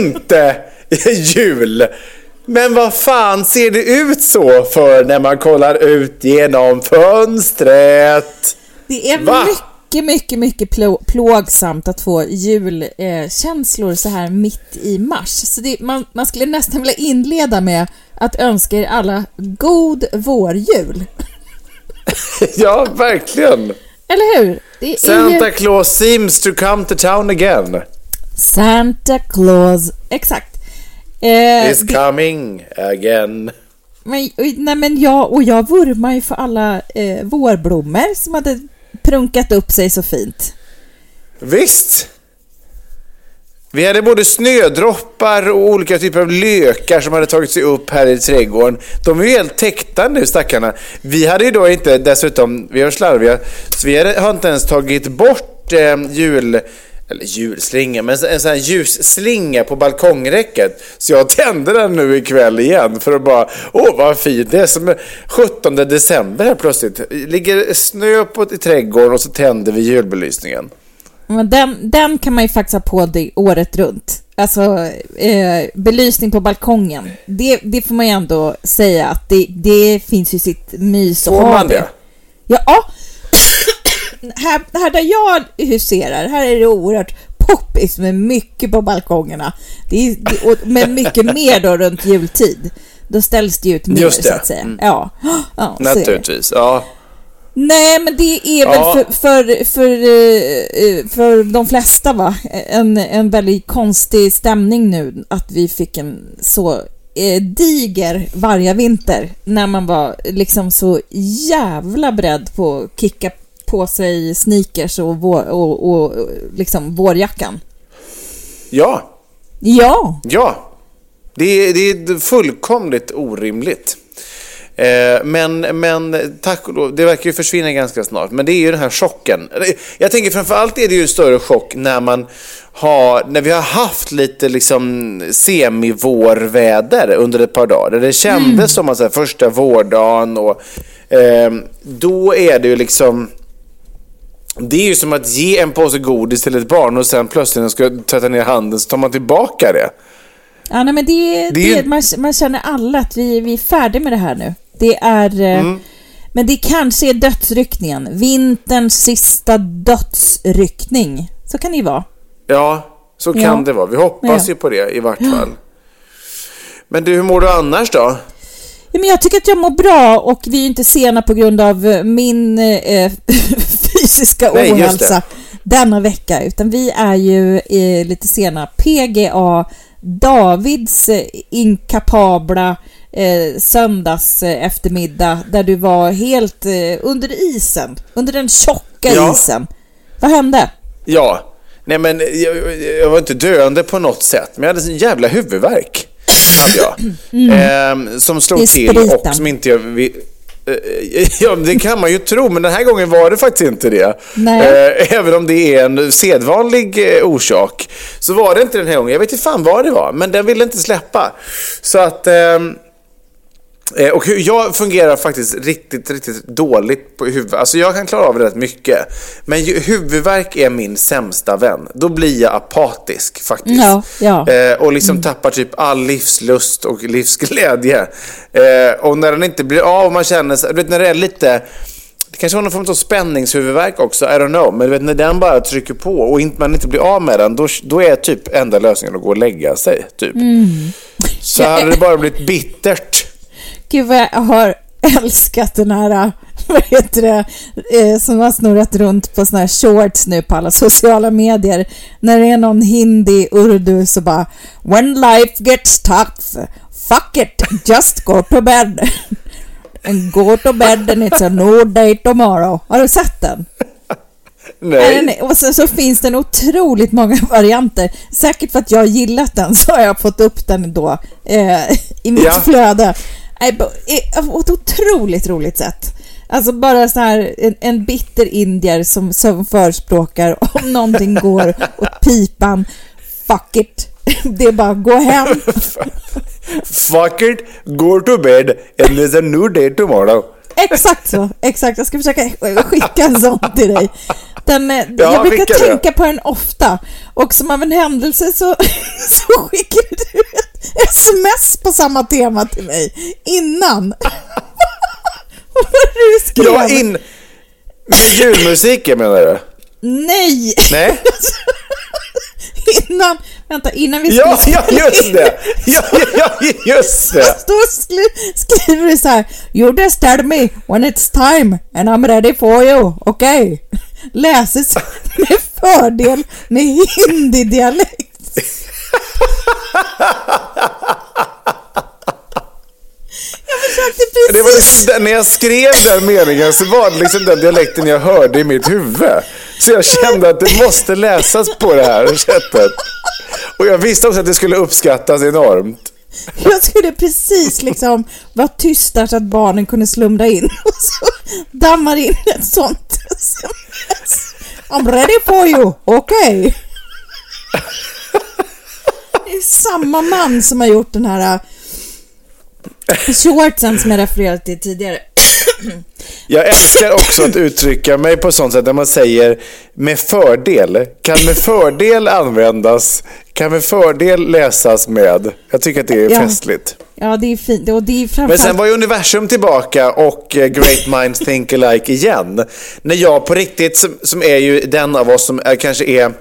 Inte jul. Men vad fan ser det ut så för när man kollar ut genom fönstret? Det är Va? mycket, mycket, mycket plå- plågsamt att få julkänslor så här mitt i mars. Så det, man, man skulle nästan vilja inleda med att önska er alla god vårjul. Ja, verkligen. Eller hur? Santa ju Claus seems to come to town again. Santa Claus. Exakt. Eh, Is coming again. Men, nej, men jag, och jag vurmar ju för alla eh, vårblommor som hade prunkat upp sig så fint. Visst. Vi hade både snödroppar och olika typer av lökar som hade tagit sig upp här i trädgården. De är ju helt täckta nu stackarna. Vi hade ju då inte dessutom, vi var slarviga, så vi hade, har inte ens tagit bort eh, jul eller julslinga, men en sån här ljusslinga på balkongräcket. Så jag tände den nu ikväll igen för att bara, åh vad fint, det är som 17 december här plötsligt. Ligger snö på i trädgården och så tänder vi julbelysningen. Men den, den kan man ju faktiskt ha på det året runt. Alltså, eh, belysning på balkongen. Det, det får man ju ändå säga att det, det finns ju sitt mys att ha man det? Ja, här, här där jag huserar, här är det oerhört poppis med mycket på balkongerna. Det är, det, och, men mycket mer då runt jultid. Då ställs det ut mer så att säga. Mm. Ja, ja. Naturligtvis, ja. Nej, men det är väl Ja. för, för, för, eh, för de flesta va? En, en väldigt konstig stämning nu att vi fick en så eh, diger vargavinter när man var liksom så jävla beredd på att kicka på sig sneakers och, vår, och, och liksom vårjackan. Ja, Ja, ja. Det är, det är fullkomligt orimligt. Eh, Men, men tack och lov, det verkar ju försvinna ganska snart. Men det är ju den här chocken. Jag tänker framförallt är det ju en större chock när man har, när vi har haft lite liksom semivårväder under ett par dagar. Det kändes som att så här, första vårdagen och eh, då är det ju liksom det är ju som att ge en påse godis till ett barn och sen plötsligt när man ska tvätta ner handen så tar man tillbaka det. ja nej, men det, Det det, man, man känner alla att vi, vi är färdiga med det här nu. Det är... eh, Mm. Men det kanske är dödsryckningen. Vinterns sista dödsryckning. Så kan det ju vara. Ja, så kan Ja. det vara. Vi hoppas Ja. ju på det i vart fall. Men du, hur mår du annars då? Ja, men jag tycker att jag mår bra och vi är inte sena på grund av eh, min eh, fysiska Nej, ohälsa denna vecka. Utan vi är ju eh, lite sena. PGA, Davids eh, inkapabla eh, söndags eh, eftermiddag där du var helt eh, under isen. Under den tjocka Ja. isen. Vad hände? Ja, nej men jag, jag var inte döende på något sätt, men jag hade en jävla huvudvärk. Hade jag. Ehm, som Det är slog till och som inte jag... Vi, Eh, Ja, det kan man ju tro, men den här gången var det faktiskt inte det. Nej. Eh, Även om det är en sedvanlig eh, orsak, så var det inte den här gången. Jag vet inte fan vad det var, men den ville inte släppa. Så att... Eh, Och jag fungerar faktiskt riktigt, riktigt dåligt på huvudet. Alltså jag kan klara av rätt mycket. Men huvudvärk är min sämsta vän. Då blir jag apatisk faktiskt. Ja, ja. Eh, och liksom tappar typ all livslust och livsglädje. Eh, och när den inte blir av, man känner så, du vet när det är lite... Det kanske var någon form av spänningshuvudvärk också, I don't know. Men du vet när den bara trycker på och inte, man inte blir av med den, då, då är typ enda lösningen att gå och lägga sig. Typ. Så hade det bara blivit bittert. Gud vad jag har älskat den här, vad heter det, eh, som har snurrat runt på såna här shorts nu på alla sociala medier. När det är någon hindi, urdu så bara When life gets tough, fuck it, just go to bed. And go to bed and it's a new day tomorrow. Har du sett den? Nej. Och sen så finns det otroligt många varianter. Säkert för att jag har gillat den så har jag fått upp den då eh, i mitt Ja. flöde. På ett otroligt roligt sätt. Alltså bara så här en, en bitter indier som, som förespråkar om någonting går åt pipan, fuck it. Det är bara gå hem. Fuck it, go to bed and there's a new day tomorrow. Exakt så, exakt. Jag ska försöka skicka en sån till dig. Den, eh, Ja, jag brukar skicka det. tänka på den ofta och som av en händelse så, så skickade du sms på samma tema till mig innan. Vad du skrev? Ja, in... Med julmusiken menar du? Nej! Nej? Innan, vänta, innan vi Ja, ja, just det! Ja, ja, just det! Då skri- skriver du så här You just tell me when it's time and I'm ready for you, okej? Läses med fördel med hindi-dialekt. Jag försökte Det var precis... liksom, när jag skrev den meningen så var det liksom den dialekten jag hörde i mitt huvud. Så jag kände att det måste läsas på det här sättet. Och jag visste också att det skulle uppskattas enormt. Jag skulle precis liksom vara tyst där så att barnen kunde slumra in och så dammar in ett sånt sms. I'm ready for you, okej? Det är samma man som har gjort den här äh, shortsen som jag refererade till tidigare. Jag älskar också att uttrycka mig på sånt sätt där man säger med fördel. Kan med fördel användas. Kan med fördel läsas med. Jag tycker att det är Ja. festligt. Ja, det är fint. Och det är Men framförallt... sen var ju universum tillbaka och eh, Great Minds Think Alike igen. När jag på riktigt, som, som är ju den av oss som är, kanske är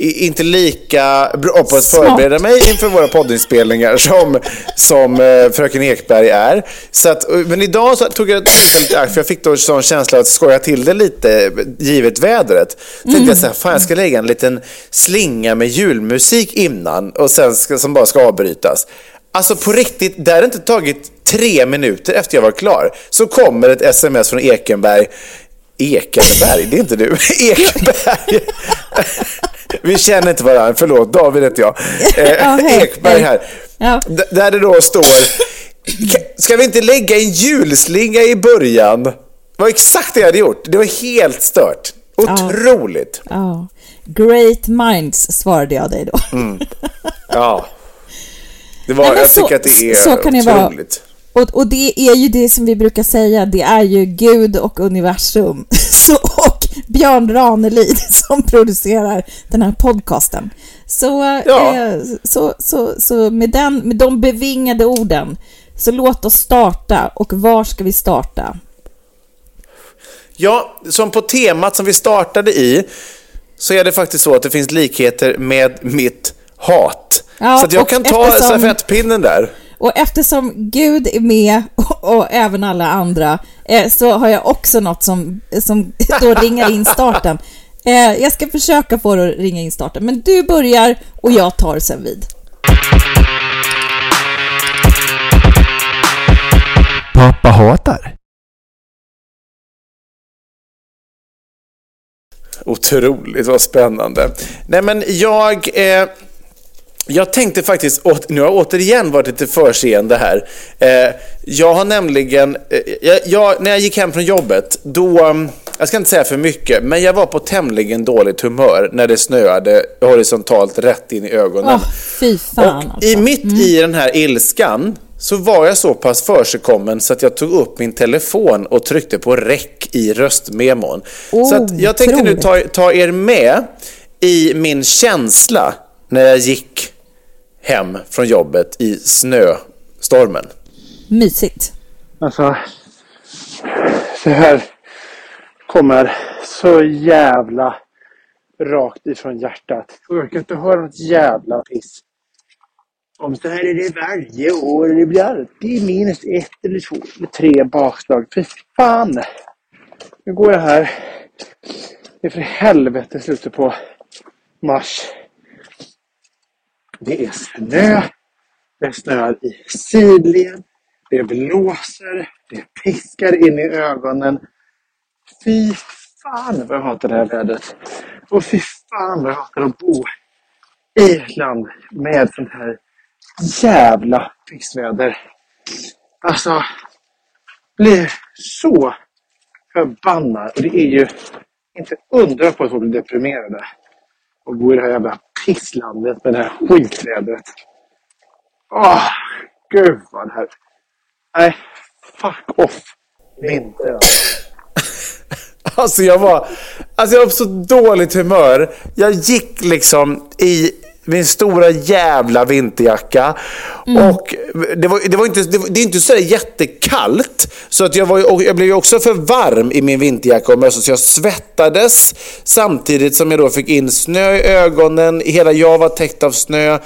inte lika bra på att Smart. förbereda mig inför våra poddinspelningar som, som eh, fröken Ekberg är. Så att, men idag så tog jag tillfället i akt, för jag fick då en sån känsla att skoja till det lite, givet vädret. Så tänkte jag så här, fan jag ska lägga en liten slinga med julmusik innan och sen ska, som bara ska avbrytas. Alltså på riktigt, det hade inte tagit tre minuter efter jag var klar så kommer ett sms från Ekenberg. Ekenberg, det är inte du. Ekberg. Vi känner inte varandra, förlåt. David heter jag. Eh, Ja, Ekberg här. Ja. Där det då står, "Ka- ska vi inte lägga en julslinga i början? Det var exakt det jag hade gjort. Det var helt stört. Otroligt. Ja. Great minds svarade jag dig då. Ja. Det var, Nej, jag så- tycker att det är så kan det vara. Och, och det är ju det som vi brukar säga, det är ju Gud och universum så, Björn Ranelid som producerar den här podcasten. Så, Ja. eh, så, så, så med, den, med de bevingade orden, så låt oss starta. Och var ska vi starta? Ja, som på temat som vi startade i så är det faktiskt så att det finns likheter med mitt hat. Ja, så jag kan ta eftersom- stafettpinnen där. Och eftersom Gud är med och, och även alla andra eh, så har jag också något som, som då ringar in starten. Eh, jag ska försöka få det att ringa in starten, men du börjar och jag tar sen vid. Pappa hatar. Otroligt vad spännande. Nej men jag... Eh, jag tänkte faktiskt, nu har jag återigen varit lite förseende här. Eh, jag har nämligen, eh, jag, jag, när jag gick hem från jobbet, då, um, jag ska inte säga för mycket, men jag var på tämligen dåligt humör när det snöade horisontalt rätt in i ögonen. Åh, fy fan Och alltså. i, mitt i den här ilskan så var jag så pass försigkommen så att jag tog upp min telefon och tryckte på räck i röstmemon. så att jag tänkte nu ta, ta er med i min känsla när jag gick hem från jobbet i snöstormen. Mysigt. Alltså, det här kommer så jävla rakt ifrån hjärtat. Jag orkar inte höra något jävla piss. Om så här är det varje år. Det blir alltid minst ett eller två eller tre bakslag. Fy fan! Nu går jag här. Det är för helvete slutet på mars. Det är snö. Det snöar i sidled. Det blåser. Det piskar in i ögonen. Fy fan vad jag hatar det här vädret. Och fy fan vad jag hatar att bo i ett land med sånt här jävla pissväder. Alltså, blir så förbannad. Och det är ju inte undra på att folk blir deprimerade. Och bo i det här jävla pisslandet med det här skitvädret. Åh, ah, gud vad det här... Nej, fuck off. Vinter alltså. Alltså jag var, alltså jag var på så dåligt humör. Jag gick liksom i min stora jävla vinterjacka. Och det, var, det, var inte, det, var, det är inte så jättekallt. Så att jag, var, jag blev också för varm i min vinterjacka och mössa. Så jag svettades samtidigt som jag då fick in snö i ögonen. Hela jag var täckt av snö.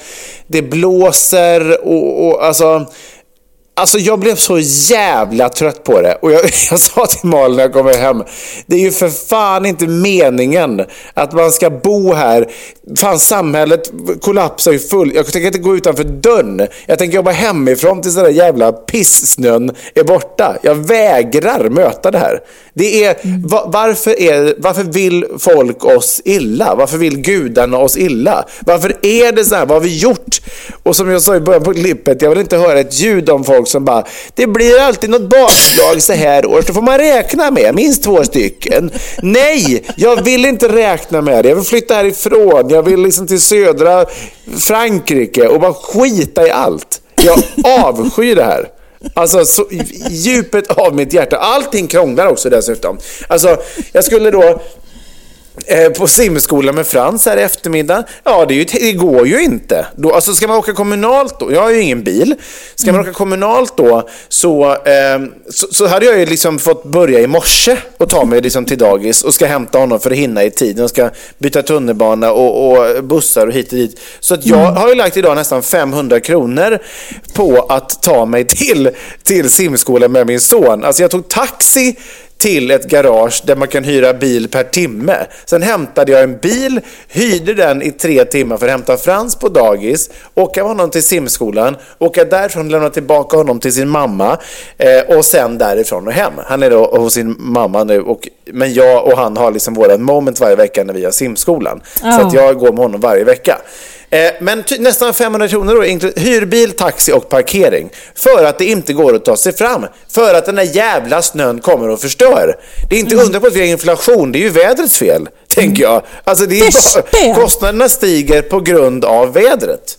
Det blåser och, och alltså... Alltså jag blev så jävla trött på det. Och jag, jag sa till Malin när jag kom hem. Det är ju för fan inte meningen att man ska bo här. Fan samhället kollapsar ju full. Jag tänker inte gå utanför dörren. Jag tänker jobba hemifrån tills den där jävla pissnön är borta. Jag vägrar möta det här. Det är, va, varför, är, varför vill folk oss illa? Varför vill gudarna oss illa? Varför är det så här? Vad har vi gjort? Och som jag sa i början på klippet, jag vill inte höra ett ljud om folk som bara Det blir alltid något bakslag så här års. Det får man räkna med, minst två stycken. Nej, jag vill inte räkna med det. Jag vill flytta härifrån. Jag vill liksom till södra Frankrike och bara skita i allt. Jag avskyr det här. Alltså så, djupet av mitt hjärta. Allting krånglar också dessutom. Alltså, jag skulle då på simskolan med Frans här i eftermiddag. Ja, det, ju, det går ju inte. Då, alltså ska man åka kommunalt då, jag har ju ingen bil. Ska man åka kommunalt då så, eh, så, så hade jag ju liksom fått börja i morse och ta mig liksom till dagis och ska hämta honom för att hinna i tiden och ska byta tunnelbana och, och bussar och hit och dit. Så att jag har ju lagt idag nästan 500 kronor på att ta mig till, till simskolan med min son. Alltså jag tog taxi till ett garage där man kan hyra bil per timme. Sen hämtade jag en bil, hyrde den i tre timmar för att hämta Frans på dagis, åka med honom till simskolan, åka därifrån och lämna tillbaka honom till sin mamma eh, och sen därifrån och hem. Han är då hos sin mamma nu, och, men jag och han har liksom våra moment varje vecka när vi har simskolan. Så Ja. att jag går med honom varje vecka. Eh, Men nästan 500 kronor då, hyrbil, taxi och parkering. För att det inte går att ta sig fram. För att den där jävla snön kommer och förstör. Det är inte undra på att vi har inflation, det är ju vädrets fel, tänker jag. Alltså det är kostnaderna stiger på grund av vädret.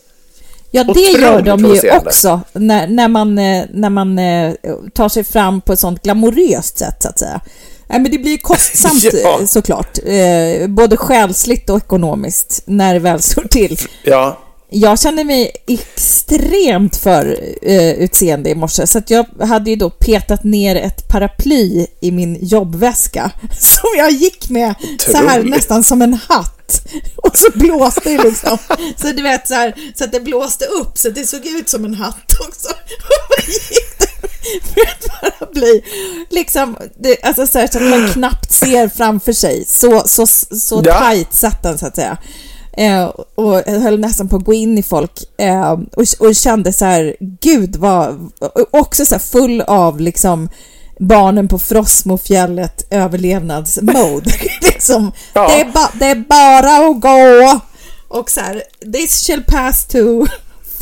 Ja, det gör de ju också när, när man, eh, när man eh, tar sig fram på ett sånt glamoröst sätt, så att säga. Nej, men det blir kostsamt Ja. eh, såklart, eh, både själsligt och ekonomiskt, när det väl står till. Ja, Jag kände mig extremt för eh, utseende i morse, så att jag hade ju då petat ner ett paraply i min jobbväska som jag gick med så här nästan som en hatt. Och så blåste det liksom. Så du vet så här, så att det blåste upp så att det såg ut som en hatt också. För ett paraply? Liksom, det, alltså så, här, så att man knappt ser framför sig. Så, så, så Ja. tajt satt den så att säga. Eh, och höll nästan på att gå in i folk eh, och, och kände så här, gud vad, också så här full av liksom barnen på Frostmofjället överlevnadsmode. liksom, Ja. det, är ba, det är bara att gå. Och så här, this shall pass to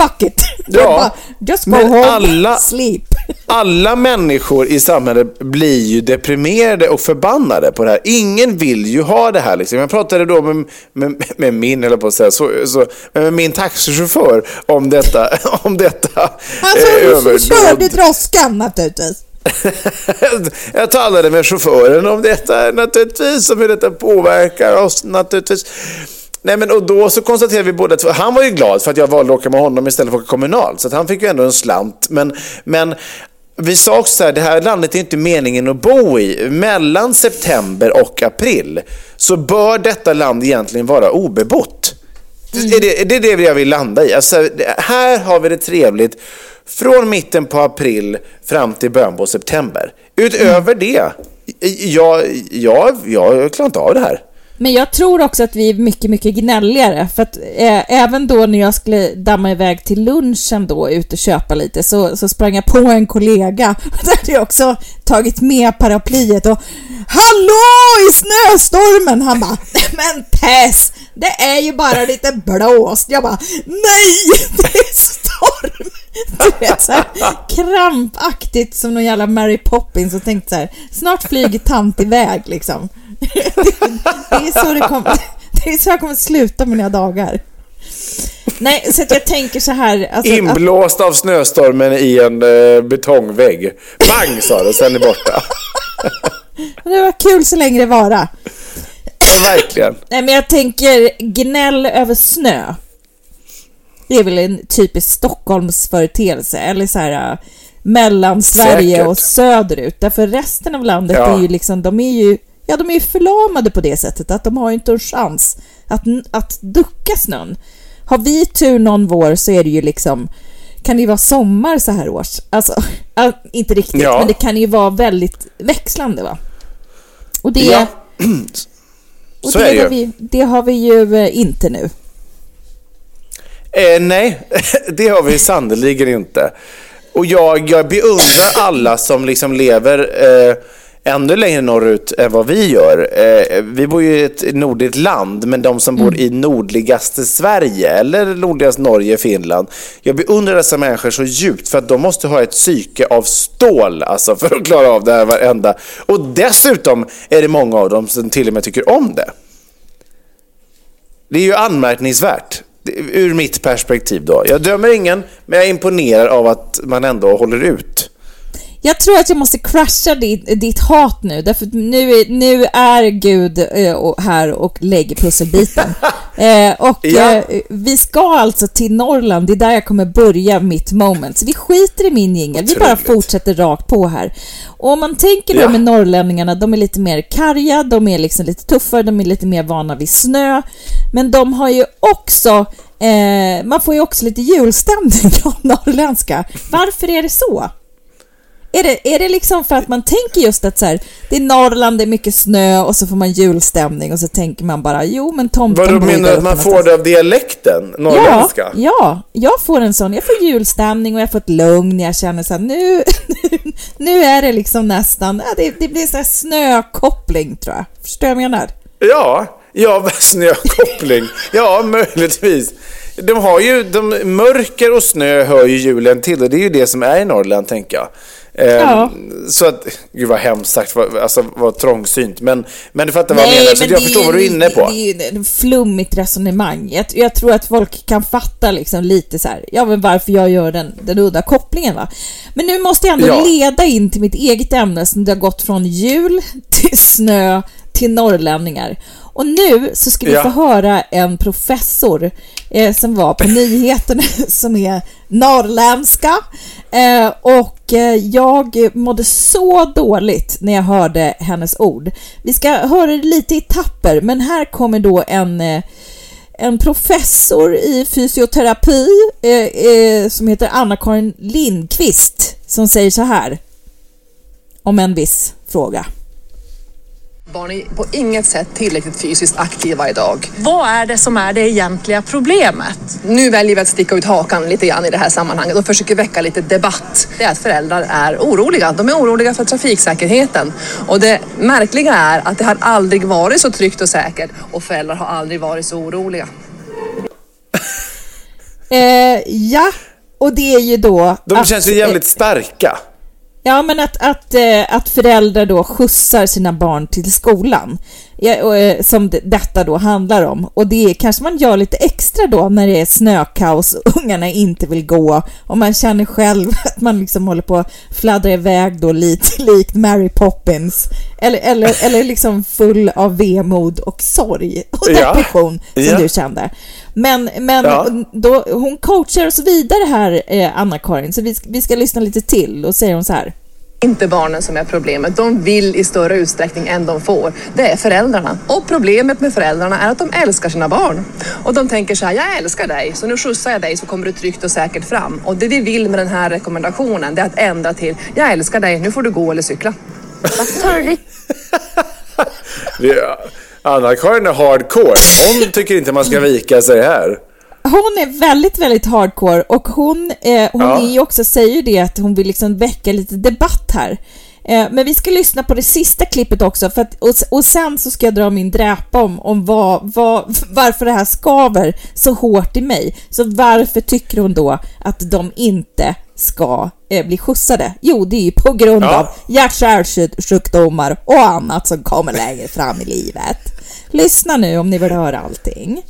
fuck it. Ja, Bara, Just go men home, alla- sleep. Alla människor i samhället blir ju deprimerade och förbannade på det här. Ingen vill ju ha det här. Liksom. Jag pratade då med, med, med min, eller på att säga, så, så, med min taxichaufför om detta. Om detta Alltså, eh, du överdåd. körde droskan naturligtvis. Jag talade med chauffören om detta naturligtvis, om hur detta påverkar oss naturligtvis. Nej, men och då så konstaterade vi båda två, han var ju glad för att jag valde att åka med honom istället för att åka kommunalt, så att han fick ju ändå en slant. Men, men vi sa också så här, det här landet är inte meningen att bo i. Mellan september och april så bör detta land egentligen vara obebott. Det, är det, det är det jag vill landa i. Alltså, det- här har vi det trevligt från mitten på april fram till början på september. Utöver det, jag, jag, jag klarar inte av det här. Men jag tror också att vi är mycket, mycket gnälligare. För att eh, även då när jag skulle damma iväg till lunchen då, ut och köpa lite, så, så sprang jag på en kollega. Där hade jag också tagit med paraplyet och Hallå i snöstormen! Han bara, men Tess, det är ju bara lite blåst. Jag bara, nej, det är! Du vet, så här, krampaktigt som någon jävla Mary Poppins och tänkte så här, snart flyger tant iväg liksom. Det är så det kommer, det är så jag kommer sluta mina dagar. Nej, så att jag tänker så här. Alltså, att, Inblåst av snöstormen i en eh, betongvägg. Bang sa det, sen är borta. det var kul så länge det vara. Ja, verkligen. Nej, men jag tänker gnäll över snö. Det är väl en typisk Stockholmsföreteelse, eller så här äh, Mellansverige Säkert. och söderut. Därför resten av landet Ja. är ju liksom, de är ju, ja de är ju förlamade på det sättet att de har ju inte en chans att, att ducka snön. Har vi tur någon vår så är det ju liksom, kan det ju vara sommar så här års. Alltså, äh, inte riktigt, Ja. men det kan ju vara väldigt växlande va? Och det, Ja, och det, har vi, det har vi ju eh, inte nu. Eh, nej, det har vi sannerligen inte. Och jag, jag beundrar alla som liksom lever eh, ännu längre norrut än vad vi gör. Eh, vi bor ju i ett nordligt land, men de som bor i nordligaste Sverige eller nordligast Norge, Finland. Jag beundrar dessa människor så djupt för att de måste ha ett psyke av stål alltså, för att klara av det här varenda. Och dessutom är det många av dem som till och med tycker om det. Det är ju anmärkningsvärt ur mitt perspektiv då. Jag dömer ingen, men jag är imponerad av att man ändå håller ut. Jag tror att jag måste crusha ditt, ditt hat nu, därför att nu är, nu är Gud eh, här och lägger pusselbiten. eh, och Ja. eh, vi ska alltså till Norrland, det är där jag kommer börja mitt moment. Så vi skiter i min jingel, vi bara fortsätter rakt på här. Och om man tänker då Ja. med norrlänningarna, de är lite mer karga, de är liksom lite tuffare, de är lite mer vana vid snö. Men de har ju också, eh, man får ju också lite julstämning av norrländska. Varför är det så? Är det, är det liksom för att man tänker just att så här, det är Norrland, det är mycket snö och så får man julstämning och så tänker man bara jo men tomten Vad du bor ju menar där att man får det av dialekten? Ja, Norrländska? ja, jag får en sån. Jag får julstämning och jag får ett lugn. Jag känner så här, nu, nu är det liksom nästan, ja, det, det blir sån här snökoppling tror jag. Förstår du vad jag menar? Ja, ja, snökoppling. Ja, möjligtvis. De har ju, de, mörker och snö hör ju julen till och det är ju det som är i Norrland, tänker jag. Ehm, Ja. Så att, gud vad hemskt sagt, vad, alltså vad trångsynt. Men, men du fattar vad jag menar, så att jag förstår är vad du är inne på. Det är ju ett flummigt resonemang. Jag, jag tror att folk kan fatta liksom lite så här, ja men varför jag gör den, den udda kopplingen va. Men nu måste jag ändå Ja. leda in till mitt eget ämne som det har gått från jul till snö till norrlänningar. Och nu så ska vi Ja. få höra en professor eh, som var på nyheterna som är norrländska. Eh, och eh, jag mådde så dåligt när jag hörde hennes ord. Vi ska höra det lite i tapper, men här kommer då en eh, en professor i fysioterapi eh, eh, som heter Anna-Karin Lindqvist som säger så här om en viss fråga. Barn är på inget sätt tillräckligt fysiskt aktiva idag. Vad är det som är det egentliga problemet? Nu väljer vi att sticka ut hakan lite grann i det här sammanhanget och försöker väcka lite debatt. Det är att föräldrar är oroliga. De är oroliga för trafiksäkerheten. Och det märkliga är att det har aldrig varit så tryggt och säkert och föräldrar har aldrig varit så oroliga. Eh, ja, och det är ju då... De att- känns ju jävligt starka. Ja, men att, att, eh, att föräldrar då skjutsar sina barn till skolan. Ja, eh, som det, detta då handlar om. Och det kanske man gör lite extra då när det är snökaos och ungarna inte vill gå. Och man känner själv att man liksom håller på att fladdra iväg då lite likt Mary Poppins. Eller, eller, eller liksom full av vemod och sorg och Ja. depression som Ja. du kände. Men, men Ja. då, hon coachar och så vidare här, eh, Anna-Karin, så vi, ska- vi ska lyssna lite till. Då säger hon så här. inte barnen som är problemet. De vill i större utsträckning än de får. Det är föräldrarna. Och problemet med föräldrarna är att de älskar sina barn. Och de tänker så här, jag älskar dig, så nu skjutsar jag dig så kommer du tryggt och säkert fram. Och det vi vill med den här rekommendationen, det är att ändra till, jag älskar dig, nu får du gå eller cykla. Det- Anna-Karin är hardcore. Hon tycker inte man ska vika sig här. Hon är väldigt, väldigt hardcore och hon, eh, hon Ja. är också, säger ju det att hon vill liksom väcka lite debatt här. Eh, men vi ska lyssna på det sista klippet också för att, och, och sen så ska jag dra min dräpa om, om vad, vad, varför det här skaver så hårt i mig. Så varför tycker hon då att de inte ska eh, bli skjutsade? Jo, det är ju på grund Ja. av hjärt-kärlsjukdomar och annat som kommer längre fram i livet. Lyssna nu om ni vill höra allting.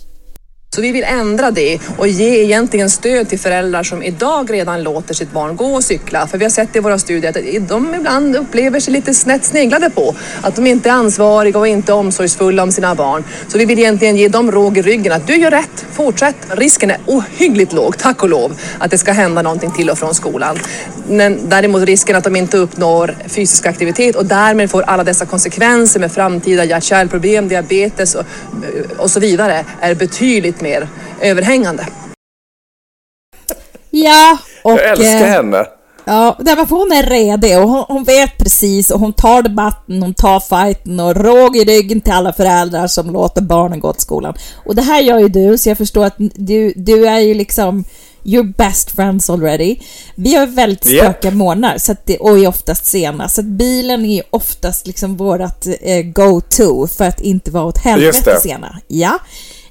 Så vi vill ändra det och ge egentligen stöd till föräldrar som idag redan låter sitt barn gå och cykla. För vi har sett i våra studier att de ibland upplever sig lite snett sneglade på. Att de inte är ansvariga och inte omsorgsfulla om sina barn. Så vi vill egentligen ge dem råg i ryggen att du gör rätt, fortsätt. Risken är ohyggligt låg, tack och lov, att det ska hända någonting till och från skolan. Men däremot risken att de inte uppnår fysisk aktivitet och därmed får alla dessa konsekvenser med framtida hjärt-kärlproblem, diabetes och, och så vidare är betydligt mer överhängande. Ja, och... Jag älskar eh, henne. Ja, därför hon är redig och hon, hon vet precis och hon tar debatten, hon tar fighten och råg i ryggen till alla föräldrar som låter barnen gå till skolan. Och det här gör ju du, så jag förstår att du, du är ju liksom your best friends already. Vi har väldigt stökiga morgnar så att det, och är oftast sena, så att bilen är oftast liksom vårat eh, go-to för att inte vara åt helvete sena. Ja.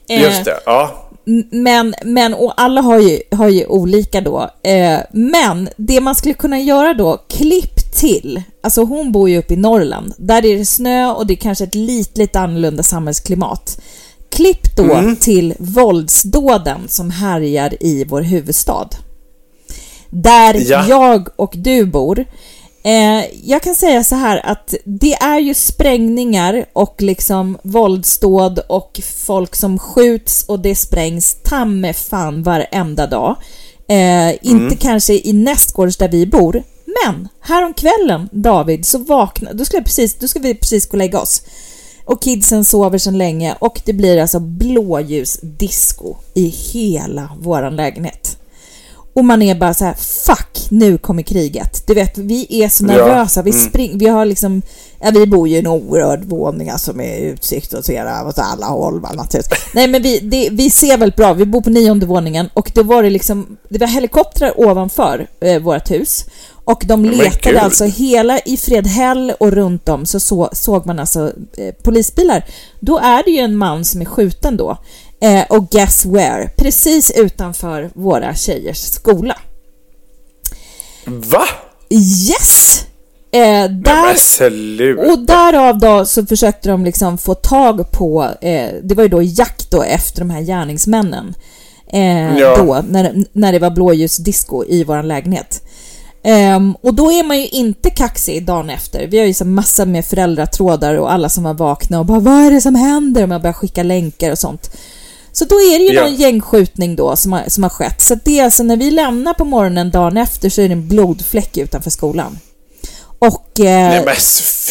Eh, Just det, ja. men, men och alla har ju, har ju olika då. Eh, men det man skulle kunna göra då, klipp till. Alltså hon bor ju uppe i Norrland. Där är det snö och det är kanske ett lite, lite annorlunda samhällsklimat. Klipp då till våldsdåden som härjar i vår huvudstad. Där Ja. jag och du bor. Eh, jag kan säga så här att det är ju sprängningar och liksom våldsdåd och folk som skjuts och det sprängs ta med fan varenda dag. Eh, inte kanske i nästgårds där vi bor, men häromkvällen David så vaknade, då skulle, precis, då ska vi precis gå och lägga oss. Och kidsen sover sedan länge och det blir alltså blåljusdisco i hela våran lägenhet. Och man är bara så här, fuck, nu kommer kriget. Du vet, vi är så Ja, nervösa. Vi mm. spring, vi har liksom, ja, vi bor ju i en oerhörd våning alltså med utsikt och ser åt alla håll. va, naturligtvis. Nej, men vi, det, vi ser väldigt bra. Vi bor på nionde våningen och det var det liksom, det var helikoptrar ovanför eh, vårt hus. Och de letade alltså hela i Fredhäll och runt om så, så såg man alltså eh, polisbilar. Då är det ju en man som är skjuten då. Eh, och guess where? Precis utanför våra tjejers skola. Va? Yes! Eh, där, och därav då så försökte de liksom få tag på, eh, det var ju då jakt då efter de här gärningsmännen. Eh, Ja. Då, när, när det var blåljusdisco i vår lägenhet. Ehm, och då är man ju inte kaxig dagen efter. Vi har ju så massa med föräldratrådar och alla som var vakna och bara vad är det som händer? Och man börjar skicka länkar och sånt. Så då är det ju Ja. någon gängskjutning då som har, som har skett. Så det är alltså när vi lämnar på morgonen dagen efter så är det en blodfläck utanför skolan. Och, eh, Nej men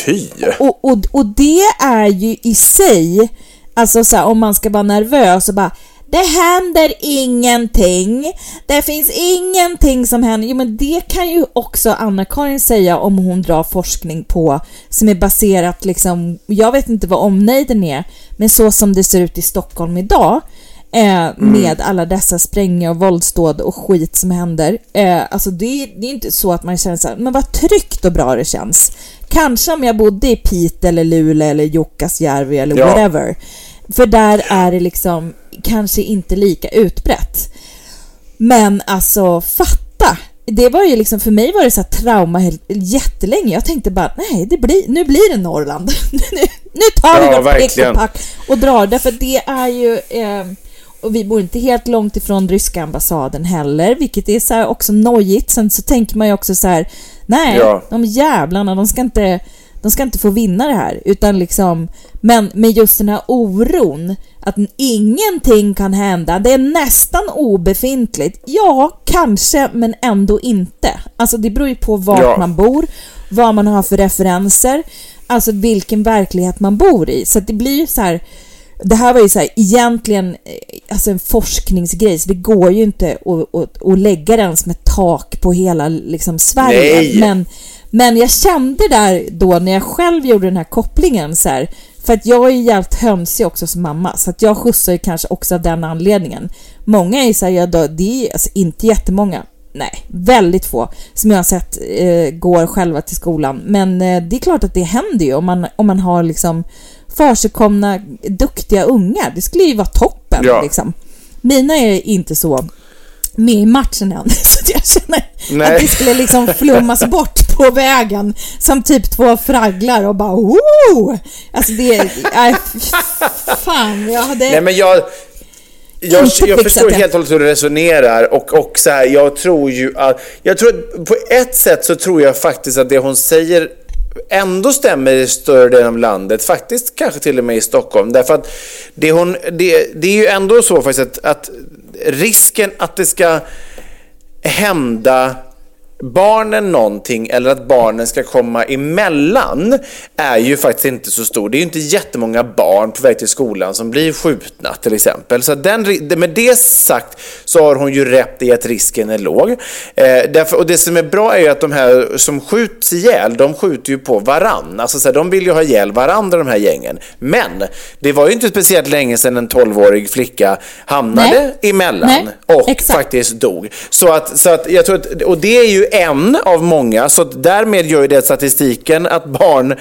fy. och, och, och det är ju i sig, alltså så här, om man ska vara nervös och bara det händer ingenting. Det finns ingenting som händer. Jo, men det kan ju också Anna-Karin säga om hon drar forskning på som är baserat liksom, jag vet inte vad omnejden är, men så som det ser ut i Stockholm idag eh, med alla dessa sprängningar och våldsdåd och skit som händer. Eh, alltså det, är- det är inte så att man känner så här, men vad tryggt och bra det känns. Kanske om jag bodde i Piteå eller Luleå eller Jukkasjärvi eller Ja. whatever. För där är det liksom kanske inte lika utbrett. Men alltså fatta! Det var ju liksom, för mig var det så trauma helt, jättelänge. Jag tänkte bara, nej, det blir, nu blir det Norrland. nu, nu tar vi Ja, vårt pick och drar. Därför det är ju... Eh, och vi bor inte helt långt ifrån ryska ambassaden heller, vilket är så också nojigt. Sen så tänker man ju också så här, nej, Ja. de jävlarna, de ska inte, de ska inte få vinna det här. Utan liksom, men med just den här oron, att ingenting kan hända, det är nästan obefintligt. Ja, kanske, men ändå inte. Alltså det beror ju på vart Ja. man bor, vad man har för referenser, alltså vilken verklighet man bor i. Så det blir ju så här, det här var ju så här, egentligen eh, alltså en forskningsgrej, så det går ju inte att, att, att lägga den som ett tak på hela liksom, Sverige. Nej. Men, men jag kände där då när jag själv gjorde den här kopplingen så här, för att jag är ju jävligt hönsig också som mamma, så att jag skjutsar ju kanske också av den anledningen. Många är ju så här, ja, då, det är alltså inte jättemånga, nej, väldigt få som jag har sett eh, går själva till skolan. Men eh, det är klart att det händer ju om man, om man har liksom försigkomna duktiga ungar. Det skulle ju vara toppen Ja. liksom. Mina är inte så med i matchen än, så jag känner Nej. att det skulle liksom flummas bort på vägen som typ två fragglar och bara woo! Alltså det, nej fan, jag hade... Nej men jag... Jag, jag förstår helt och hållet hur du resonerar och, och så här, jag tror ju att... Jag tror att på ett sätt så tror jag faktiskt att det hon säger ändå stämmer i större delen av landet, faktiskt kanske till och med i Stockholm. Därför att det, hon, det, det är ju ändå så faktiskt att, att risken att det ska hända barnen någonting eller att barnen ska komma emellan är ju faktiskt inte så stor. Det är ju inte jättemånga barn på väg till skolan som blir skjutna till exempel. Så den, med det sagt så har hon ju rätt i att risken är låg. Eh, därför, och det som är bra är ju att de här som skjuts ihjäl, de skjuter ju på varann. Alltså så här, de vill ju ha ihjäl varandra de här gängen. Men det var ju inte speciellt länge sedan en 12-årig flicka hamnade Nej. emellan Nej, och exakt. faktiskt dog. Så att, så att jag tror att, och det är ju en av många, så därmed gör ju det statistiken att barn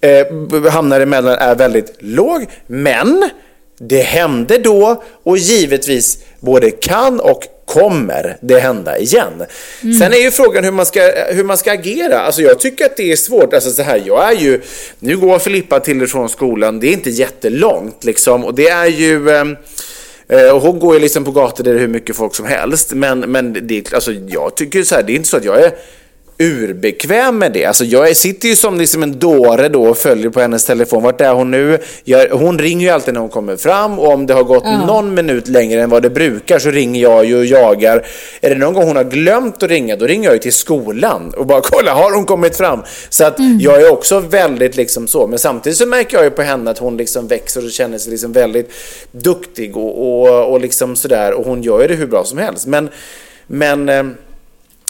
eh, hamnar emellan är väldigt låg. Men det hände då och givetvis både kan och kommer det hända igen. Sen är ju frågan hur man, ska, hur man ska agera. Alltså jag tycker att det är svårt. Alltså så här, jag är ju, nu går Filippa till och från skolan, det är inte jättelångt liksom. Och det är ju... Eh, Eh, och hon går ju liksom på gator där det är hur mycket folk som helst. Men, men det, alltså, jag tycker så här, det är inte så att jag är urbekväm med det. Alltså jag sitter ju som liksom en dåre då och följer på hennes telefon. Vart är hon nu? Jag, hon ringer ju alltid när hon kommer fram och om det har gått någon minut längre än vad det brukar så ringer jag ju och jagar. Är det någon gång hon har glömt att ringa då ringer jag ju till skolan och bara kolla, har hon kommit fram? Så att jag är också väldigt liksom så. Men samtidigt så märker jag ju på henne att hon liksom växer och känner sig liksom väldigt duktig och, och, och liksom sådär. Och hon gör ju det hur bra som helst. Men, men ehm,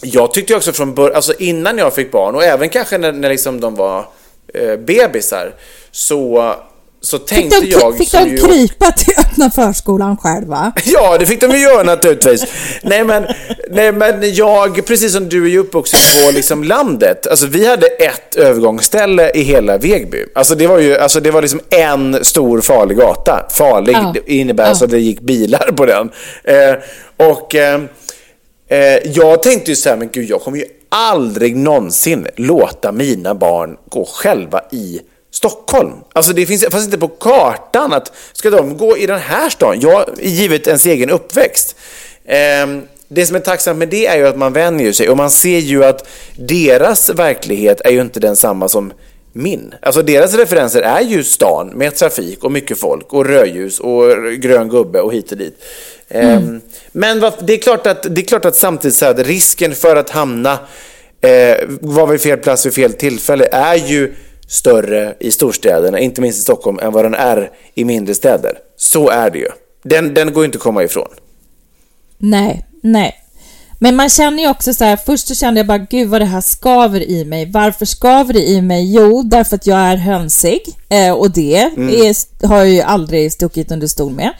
jag tyckte också från början, alltså innan jag fick barn och även kanske när, när liksom de var eh, bebisar så, så Fick tänkte de, jag... fick de krypa till öppna förskolan själva? Ja, det fick de ju göra naturligtvis. nej, men, nej, men jag, precis som du är ju uppvuxen på liksom landet. Alltså, vi hade ett övergångsställe i hela Vegby. Alltså, det var ju alltså, det var liksom en stor farlig gata. Farlig Ja. innebär Ja. alltså att det gick bilar på den. Eh, och eh, eh, jag tänkte ju så här, men gud, jag kommer ju aldrig någonsin låta mina barn gå själva i Stockholm. Alltså det finns fast inte på kartan att ska de gå i den här stan? Jag, givet ens egen uppväxt. Eh, det som är tacksamt med det är ju att man vänjer sig och man ser ju att deras verklighet är ju inte densamma som min. Alltså deras referenser är ju stan med trafik och mycket folk och rödljus och grön gubbe och hit och dit. Ehm, Men det, är klart att, det är klart att samtidigt så här, risken för att hamna eh, vara vid fel plats vid fel tillfälle är ju större i storstäderna, inte minst i Stockholm, än vad den är i mindre städer. Så är det ju. Den, den går inte att komma ifrån. Nej, nej. Men man känner ju också så här, först så kände jag bara gud vad det här skaver i mig. Varför skaver det i mig? Jo, därför att jag är hönsig eh, och det är, har jag ju aldrig stuckit under stol med.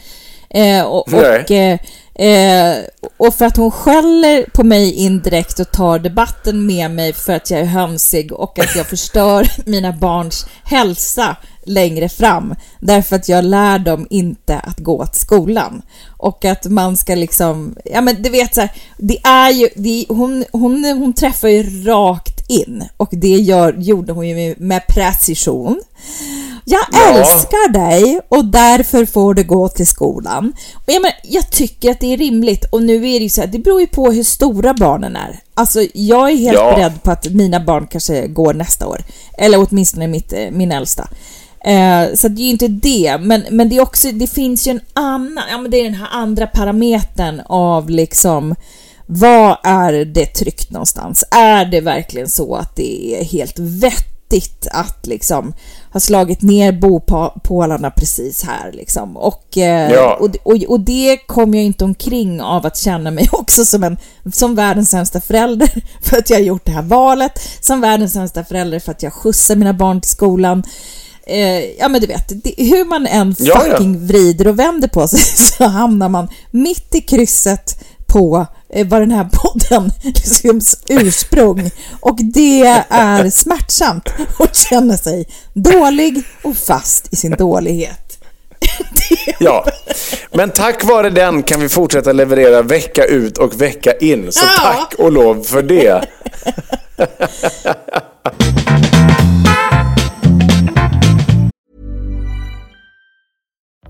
Eh, och och eh, Eh, och för att hon skäller på mig indirekt och tar debatten med mig för att jag är hönsig och att jag förstör mina barns hälsa längre fram därför att jag lär dem inte att gå till skolan. Och att man ska liksom, ja men du vet så här, det är ju, det, hon, hon, hon träffar ju rakt in och det gör, gjorde hon ju med precision. Jag Ja. älskar dig och därför får du gå till skolan. Och jag, menar, jag tycker att det är rimligt och nu är det ju så här, det beror ju på hur stora barnen är. Alltså jag är helt Ja. beredd på att mina barn kanske går nästa år. Eller åtminstone mitt, eh, min äldsta. Eh, så det är ju inte det, men, men det är också, det finns ju en annan, ja men det är den här andra parametern av liksom vad är det tryggt någonstans? Är det verkligen så att det är helt vettigt att liksom ha slagit ner bopålarna precis här liksom? Och, eh, Ja. och, och, och det kommer jag inte omkring av att känna mig också som, en, som världens sämsta förälder för att jag har gjort det här valet, som världens sämsta förälder för att jag skjutsar mina barn till skolan. Eh, ja men du vet, det, hur man än Ja, ja. fucking vrider och vänder på sig så hamnar man mitt i krysset på vad den här podden liksom ursprung och det är smärtsamt att känna sig dålig och fast i sin dålighet. Ja, men tack vare den kan vi fortsätta leverera vecka ut och vecka in. Så Ja. tack och lov för det.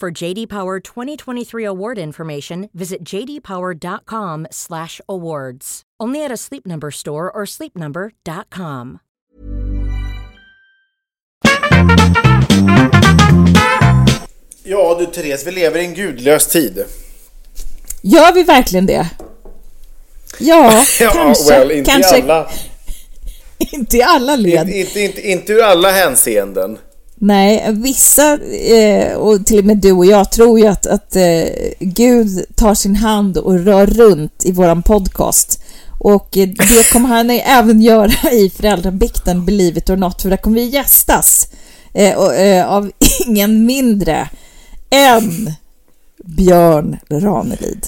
For JD Power 2023 award information, visit jdpower.com/awards. Only at a Sleep Number store or sleepnumber.com. Ja du Therese, vi lever i en gudlös tid. Gör vi verkligen det? Ja, Ja, kanske. well, inte kanske. i alla. Inte i alla led. Inte, inte, inte, inte ur alla hänseenden. Nej, vissa, eh, och till och med du och jag, tror ju att, att eh, Gud tar sin hand och rör runt i våran podcast. Och eh, det kommer han även göra i föräldrabikten Believe it or not, för där kommer vi gästas eh, och, eh, av ingen mindre än Björn Ranelid.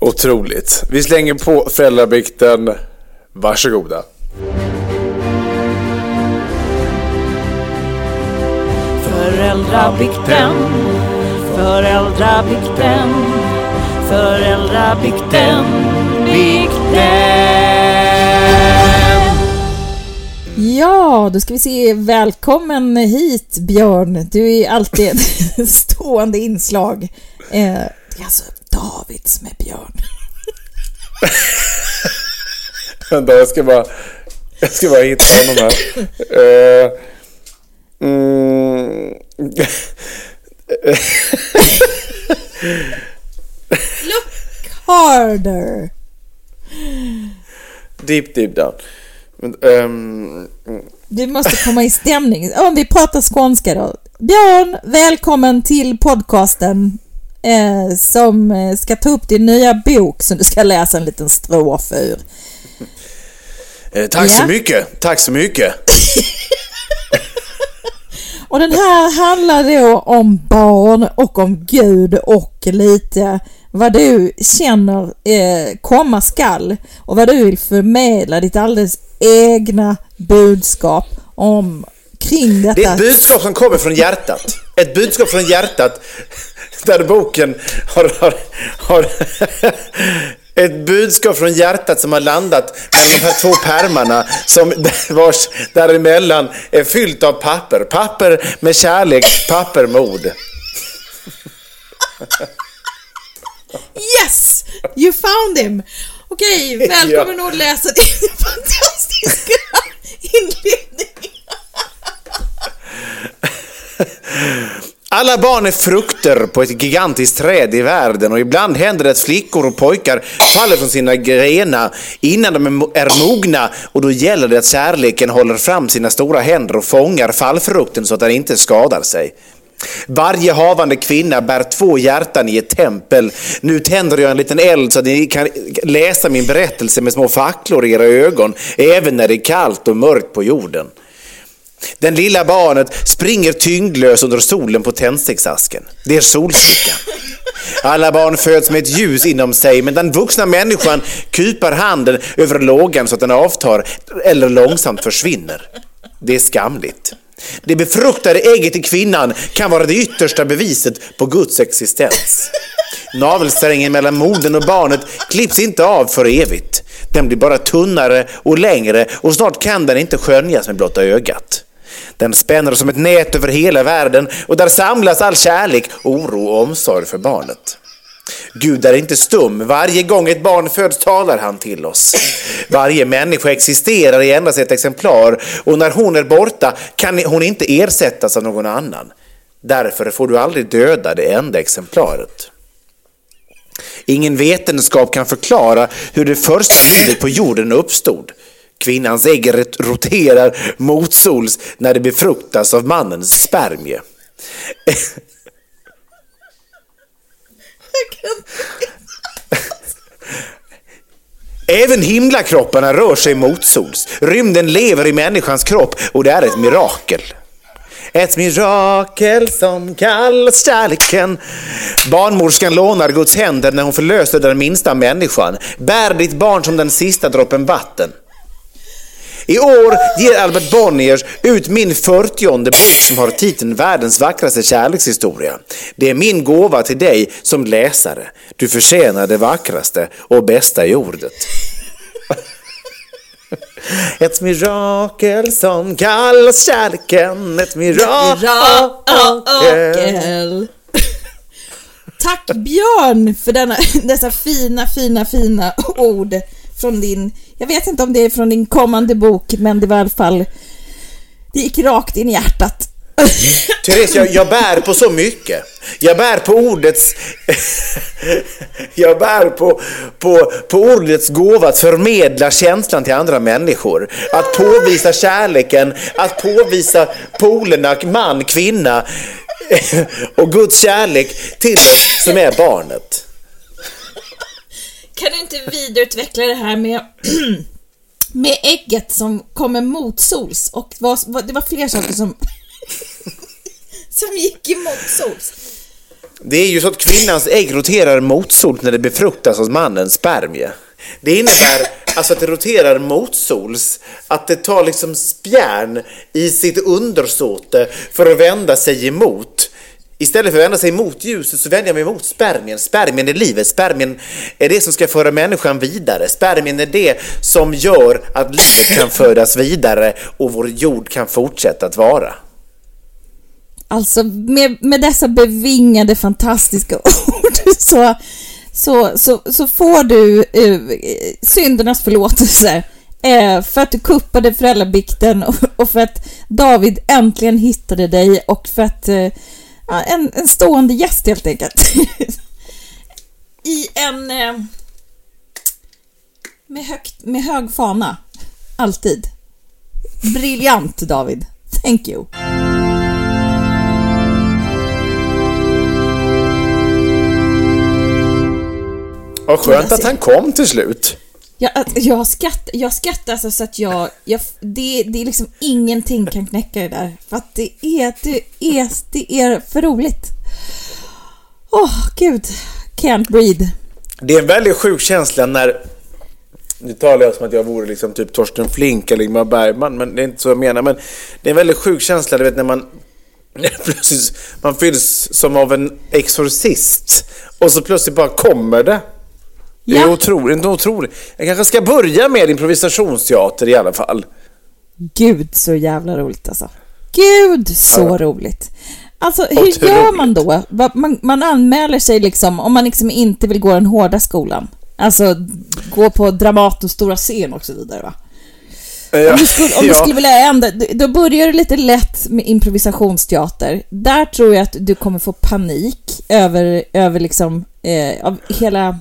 Otroligt. Vi slänger på föräldrabikten. Varsågoda. Föräldrabikten, föräldrabikten, föräldrabikten, bikten. Ja, då ska vi se. Välkommen hit Björn. Du är alltid ett stående inslag. Eh, det är alltså David som är Björn. Vänta, jag ska bara, jag ska bara hitta honom här. Eh, mm, Harder. deep, deep down. Men, ehm, Du måste komma i stämning. Om vi pratar skånska då. Björn, välkommen till podcasten eh, som eh, ska ta upp din nya bok som du ska läsa en liten strof ur. eh, tack Ja. så mycket. Tack så mycket. Och den här handlar då om barn och om Gud och lite vad du känner eh, komma skall och vad du vill förmedla, ditt alldeles egna budskap om kring detta. Det är ett budskap som kommer från hjärtat. Ett budskap från hjärtat där boken har, har, har ett budskap från hjärtat som har landat mellan de här två pärmarna som vars däremellan är fyllt av papper. Papper med kärlek, papper med ord. Yes! You found him! Okej, välkommen att läsa din fantastiska inledning. Alla barn är frukter på ett gigantiskt träd i världen och ibland händer det att flickor och pojkar faller från sina grenar innan de är mogna och då gäller det att kärleken håller fram sina stora händer och fångar fallfrukten så att den inte skadar sig. Varje havande kvinna bär två hjärtan i ett tempel. Nu tänder jag en liten eld så att ni kan läsa min berättelse med små facklor i era ögon, även när det är kallt och mörkt på jorden. Den lilla barnet springer tyngdlös under solen på tändsticksasken. Det är solstickan. Alla barn föds med ett ljus inom sig, men den vuxna människan kupar handen över lågan så att den avtar eller långsamt försvinner. Det är skamligt. Det befruktade ägget i kvinnan kan vara det yttersta beviset på Guds existens. Navelsträngen mellan modern och barnet klipps inte av för evigt. Den blir bara tunnare och längre och snart kan den inte skönjas med blotta ögat. Den spänner som ett nät över hela världen och där samlas all kärlek, oro och omsorg för barnet. Gud är inte stum. Varje gång ett barn föds talar han till oss. Varje människa existerar i endast ett exemplar och när hon är borta kan hon inte ersättas av någon annan. Därför får du aldrig döda det enda exemplaret. Ingen vetenskap kan förklara hur det första livet på jorden uppstod. Kvinnans ägg roterar motsols när det befruktas av mannens spermie. Även himlakropparna rör sig motsols. Rymden lever i människans kropp och det är ett mirakel. Ett mirakel som kallas kärleken. Barnmorskan lånar Guds händer när hon förlöser den minsta människan. Bär ditt barn som den sista droppen vatten. I år ger Albert Bonniers ut min 40 bok som har titeln Världens vackraste kärlekshistoria. Det är min gåva till dig som läsare. Du förtjänar det vackraste och bästa i ordet. Ett mirakel som kallas kärleken, ett mirakel. Tack Björn för denna, dessa fina, fina, fina ord från din, jag vet inte om det är från din kommande bok, men det var i alla fall, det gick rakt in i hjärtat. Mm. Therese, jag, jag bär på så mycket. Jag bär på ordets... jag bär på, på, på ordets gåva att förmedla känslan till andra människor. Att påvisa kärleken, att påvisa polerna, man, kvinna och Guds kärlek till oss som är barnet. Inte vidareutveckla det här med, med ägget som kommer motsols och var, det var fler saker som, som gick emot sols? Det är ju så att kvinnans ägg roterar motsols när det befruktas av mannens spermie. Det innebär alltså att det roterar motsols, att det tar liksom spjärn i sitt undersåte för att vända sig emot. Istället för att vända sig mot ljuset så vänder jag mig mot spermien. Spermien är livet. Spermien är det som ska föra människan vidare. Spermien är det som gör att livet kan födas vidare och vår jord kan fortsätta att vara. Alltså med, med dessa bevingade fantastiska ord så, så, så, så får du eh, syndernas förlåtelse eh, för att du kuppade föräldrabikten och, och, för att David äntligen hittade dig och för att eh, eh, en, en stående gäst helt enkelt. I en... Eh, med, högt, med hög fana. Alltid. Briljant David. Thank you. Vad skönt att han kom till slut. Jag, jag, skratt, jag skrattar alltså så att jag... jag det, det är liksom ingenting kan knäcka det där. För att det är, det är, det är för roligt. Åh, gud. Can't breathe. Det är en väldigt sjuk känsla när... Nu talar jag som att jag vore liksom typ Torsten Flink eller Ingmar Bergman, men det är inte så jag menar. Men det är en väldigt sjuk känsla, du vet när man... När plötsligt man fylls som av en exorcist och så plötsligt bara kommer det. Det är Ja. otroligt, otroligt. Jag kanske ska börja med improvisationsteater i alla fall. Gud så jävla roligt alltså. Gud så Ja. roligt. Alltså hur Otroligt. gör man då? Man, man anmäler sig liksom om man liksom inte vill gå den hårda skolan. Alltså gå på Dramaten stora scen och så vidare va? Om du skulle, om du Ja. skulle vilja ändra, då börjar du lite lätt med improvisationsteater. Där tror jag att du kommer få panik över, över liksom, eh, av hela,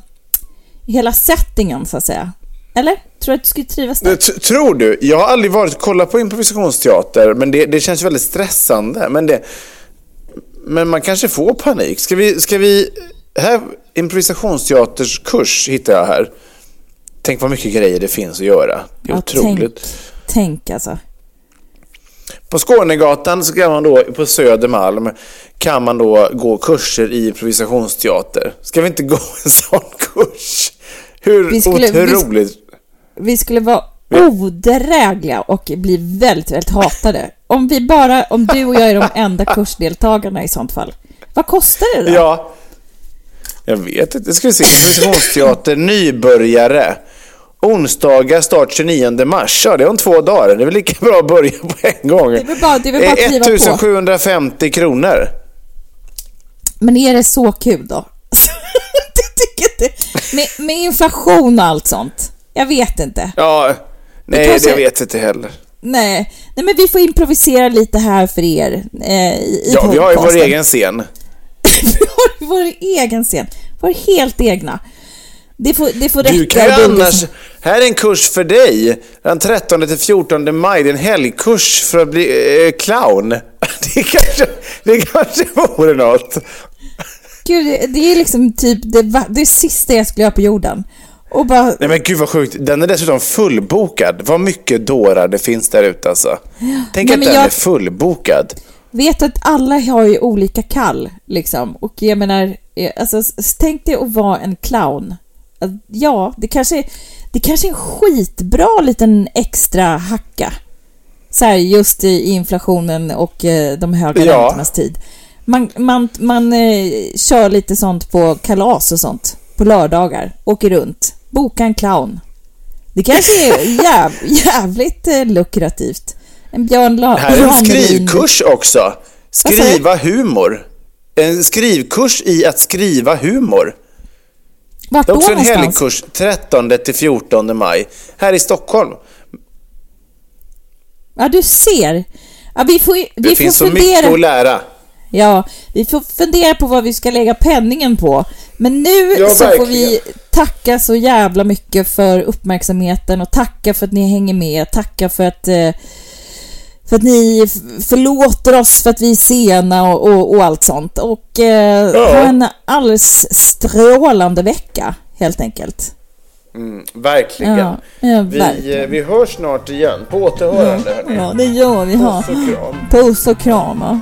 hela settingen så att säga. Eller? Tror du att du skulle trivas där? T- Tror du? Jag har aldrig varit och kollat på improvisationsteater, men det, det känns väldigt stressande. Men, det, men man kanske får panik. Ska vi... Ska vi här, improvisationsteaters kurs hittar jag här. Tänk vad mycket grejer det finns att göra. Det är Ja, otroligt. Tänk, tänk alltså. På Skånegatan så kan man då, på Södermalm, kan man då gå kurser i improvisationsteater. Ska vi inte gå en sån kurs? Hur Vi skulle- vi- otroligt? Vi skulle vara odrägliga och bli väldigt, väldigt hatade. Om vi bara, om du och jag är de enda kursdeltagarna i sånt fall. Vad kostar det då? Ja. Jag vet inte. Ska vi se. Improvisationsteater, nybörjare. Onsdagar start 29 mars. Ja, det är om två dagar. Det är väl lika bra att börja på en gång. Det är väl bara, det är väl bara att Eh, kliva på. 1750 kronor. Men är det så kul då? Inte. Med, med inflation och allt sånt. Jag vet inte. Ja, nej, kanske- det vet jag inte heller. Nej, nej men vi får improvisera lite här för er eh, i, Ja, vi har ju vår egen scen. vi har vår egen scen. Vår helt egna. Det får, det får räcka. Du kan ju annars... Här är en kurs för dig. Den 13 till 14 maj. Det är en helgkurs för att bli eh, clown. Det kanske, det kanske vore något. Gud, det- är liksom typ det, det sista jag skulle göra på jorden. Och bara, Nej men gud vad sjukt. Den är dessutom fullbokad. Vad mycket dårar det finns där ute alltså. Tänk Nej, att den jag- är fullbokad. vet att alla har ju olika kall, liksom. Och jag menar, eh, alltså, tänk dig att vara en clown. Ja, det kanske, det kanske är en skitbra liten extra hacka. Så här, just i inflationen och eh, de höga Ja. räntornas tid. Man, man, man eh, kör lite sånt på kalas och sånt. På lördagar. Åker runt. Boka en clown. Det kanske är jäv, jävligt eh, lukrativt. En Björn La- Här är en skrivkurs också. Skriva humor. En skrivkurs i att skriva humor. Vart Det är då också en någonstans? helgkurs 13 till 14 maj. Här i Stockholm. Ja, du ser. Ja, vi får, vi Det får finns så fundera. mycket att lära. Ja, vi får fundera på vad vi ska lägga penningen på. Men nu Ja, så får verkligen. vi tacka så jävla mycket för uppmärksamheten och tacka för att ni hänger med. Tacka för att, eh, för att ni förlåter oss för att vi är sena och, och, och allt sånt. Och eh, Ja. ha en alldeles strålande vecka, helt enkelt. Mm, verkligen. Ja, ja, vi, verkligen. eh, vi hörs snart igen. På återhörande. hörni. Ja, det gör vi. Puss och kram. Puss och kram.